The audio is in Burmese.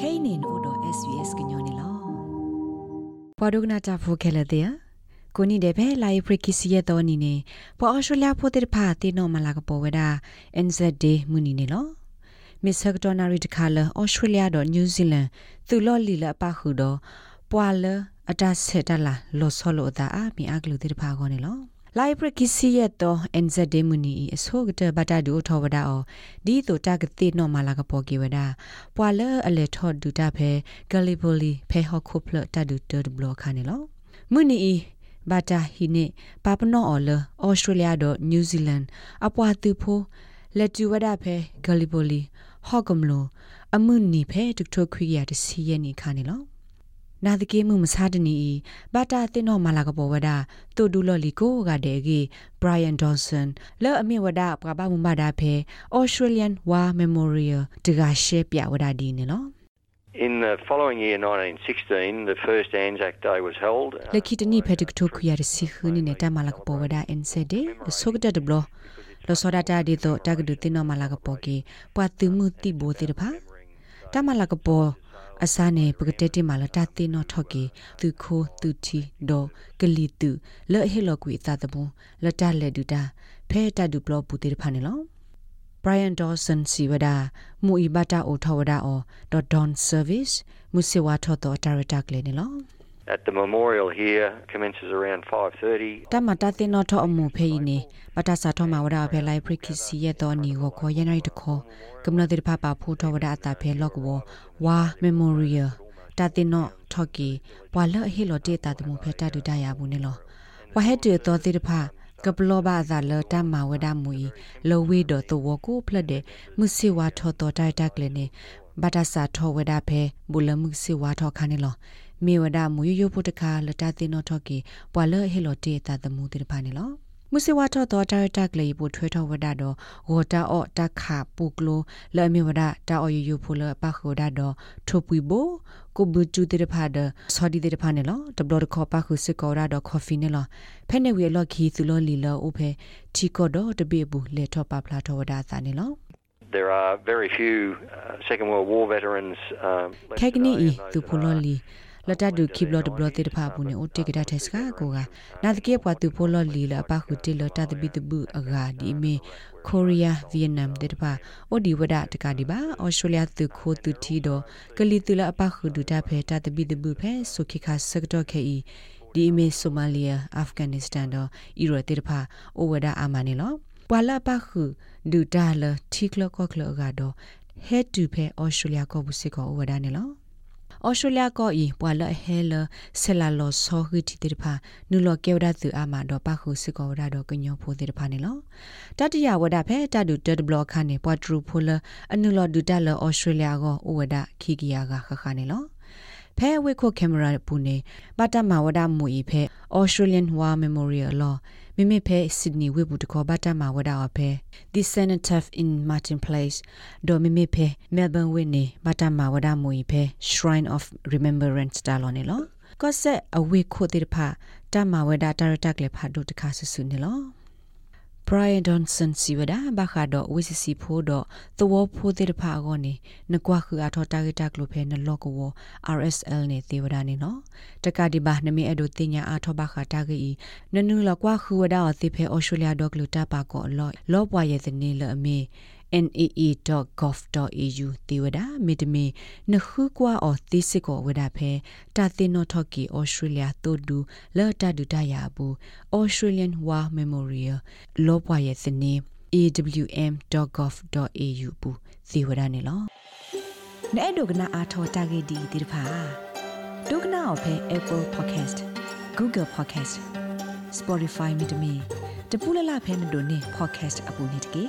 kainin odo svs gnyone lo podogna ta phu khele de ko ni de be lai prikisi ye to ni ne po australia pho te pha te no mala ka po weda nz day muni ne lo miss hectonary de khala australia do new zealand tu lo li la pa khu do pwa le ata se ta la lo so lo da a mi a glu te pha ko ne lo လိုက်ပရကစီယတောအန်ဇဒေမူနီအစောကတဘတာဒူထောဝဒါအောဒီတိုတာကတိနောမလာကပေါ်ကေဝဒါပွာလအလေထောဒူတာဖဲဂလီပိုလီဖဲဟခုဖလ တဒူတဒဘလခါနေလောမူနီဘာတာဟီနေပါပနောအော်လဩစတြေးလျတော့နယူးဇီလန်အပွာတူဖိုလက်တူဝဒါဖဲဂလီပိုလီဟော့ကမလိုအမှုနီဖဲဒုထခွေရတစီယနီခါနေလော နာတကေမှုမစားတနီဘာတာတင်တော့မလာကပေါ်ဝဒတူဒူလော်လီကိုကတဲ့ကြီး Brian Dawson လောအမြဝဒပကပမှုမဒါဖဲ Australian War Memorial တကရှေပြဝဒဒီနေနော် In the following year 1916 the first Anzac Day was held လခိတနီဖက်တကထိုခွရစီခူနီနေတမလာကပေါ်ဝဒ NCD ဆုကတဲ့ဘလောလောစောဒတာဒီတော့တကဒူတင်တော့မလာက ပေါ်ကေပွာတူမှုတိဘိုတေတဖာတမလာကပေါ်အစားနေပကတက်တိမာလတာတိနောထော့ကီသူခိုးသူတီဒေါ်ကလီတူလဲ့ဟေလော်ကွေသာတဘုံလတလက်ဒူတာဖဲတတ်ဒူဘလော့ပူတေဖာနေလော Brian Dawson Siwada mu ibata o thawada o dot don service mu sewa tho to director kle ne lo at the memorial here commences around 5:30 tamata tin no tho amu phe ni pata sa tho ma wada phe library ki si ye to ni go kho yan rai to kho kamna dir pha pa phu tho wada ta phe lok wo wa memorial ta tin no tho ki pwa lo he lo te ta tu phe ta du da ya bu ne lo wa he te to dir pha ကပလောဘာဇာလတမဝဒမူလောဝေဒတဝကိုဖလတဲ့မုစီဝါထောတော်တိုက်တက်လေနေဘာတာစာထောဝဒဖဲဘူလမှုစီဝါထောခါနေလော မေဝဒမူယယဖို့တခါလတတင်တော့ထော့ကီပွာလဟေလိုတေတာတမှုတေဖာနေလောမုစေဝါထောတော်တာတက်လေပိုထွေးထောဝဒတော့ဝတာအော့တခါပူကလိုလဲမေဝဒတာအော်ယယဖိုလပခိုဒါတော့ထိုပွီဘိုကိုဘူကျူတေဖာဒဆော်ဒီတေဖာနေလောတဘလခေါ်ပါခုစစ်ကောရာတော့ကော်ဖီနေလောဖဲနေဝေလော်ခီသူလောလီလောအိုဖဲချီကောတော့တပေဘူးလေထောပါဖလာထောဝဒသာနေလော there are very few uh, second world war veterans um kegni i tu phololi လတဒုခိဘလတ်ဘလတေတဖာပုန်အိုတေကတာတက်စကာကိုကနာတကေပွားသူဖိုလလီလာပခုတေလတတပိတဘူးအဂါဒီမေကိုရီးယားဗီယက်နမ်တေတဖာအိုဒီဝဒတကဒီပါအော်စတြေးလျသူခိုသူတီတော့ကလီတူလာအပခုဒူတာဖဲတတပိတဘူးဖဲဆိုခိခါစကတော့ခေဤဒီမေဆိုမာလီယာအာဖဂန်နစ္စတန်တော့အီရိုတေတဖာအိုဝဒအာမနီလောပွာလာပခုဒူတာလတီကလကောကလကတော့ head to pay australia ကိုဘူးစစ်ကို ဝဒနေလောဩစတြေးလျကောဤပွာလဟဲလဆလာလောဆောဟီတီတေဖာနူလောကေဝဒသူအာမတော့ပခုစစ်ကောဝဒတော့ကညောဖိုတေဖာနေလောတတရဝဒဖဲတတူတဒဘလခါနေပွာထရူဖိုလအနူလောဒူတလဩစတြေးလျကောဩဝဒခီကီယာကခခနေလောဖဲဝိခိုကင်မရာပူနေပတမဝဒမူဤဖဲ Australian War Memorial Law မိမိဖဲ Sydney ဝေဘူးတခေါ်ဘတ်တမဝဒအဖဲ The Cenotaph in Martin Place ဒေါ်မိမိဖဲ Melbourne ဝေနေဘတ်တမဝဒမူဤဖဲ Shrine of Remembrance တာလောနေလောကော့ဆက်အဝေခိုတိဖာတမဝဒတာရတက်လေဖာဒုတခါဆဆုနေလော Brian Johnson စီဝဒဘာခါတော့ဝစ်စီဖိုးတော့သဝဖိုးတဲ့ဖာကောနေနကွာခူအထောတာဂက်တက်လို့ဖဲနလော့ကော RSL နေသေဝဒနေနော်တကဒီဘာနမေအဒိုတင်ညာအထောဘာခါတာဂီနနူလကွာခူဝဒအသိဖဲ Australia ဒေါကလူတာပါကောလော့လော့ပွားရဲ့တဲ့နေလအမေ naa.gov.au တိဝဒမေတမေနခုကွာအော်တိစစ်ကိုဝဒဖဲတာတင်နော်ထော်ကီဩစတြေးလျတိုဒူလော်တာဒူတရာဘူး Australian War Memorial လောပွားရဲ့စနေ awm.gov.au ဘူးသေဝဒနေလောနဲ့ဒုကနာအာထောတာဂေဒီတိဖာဒုကနာအဖဲ Apple Podcast Google Podcast Spotify မြေတမီတပူလလဖဲမတို့နေ podcast အပူနေတကေ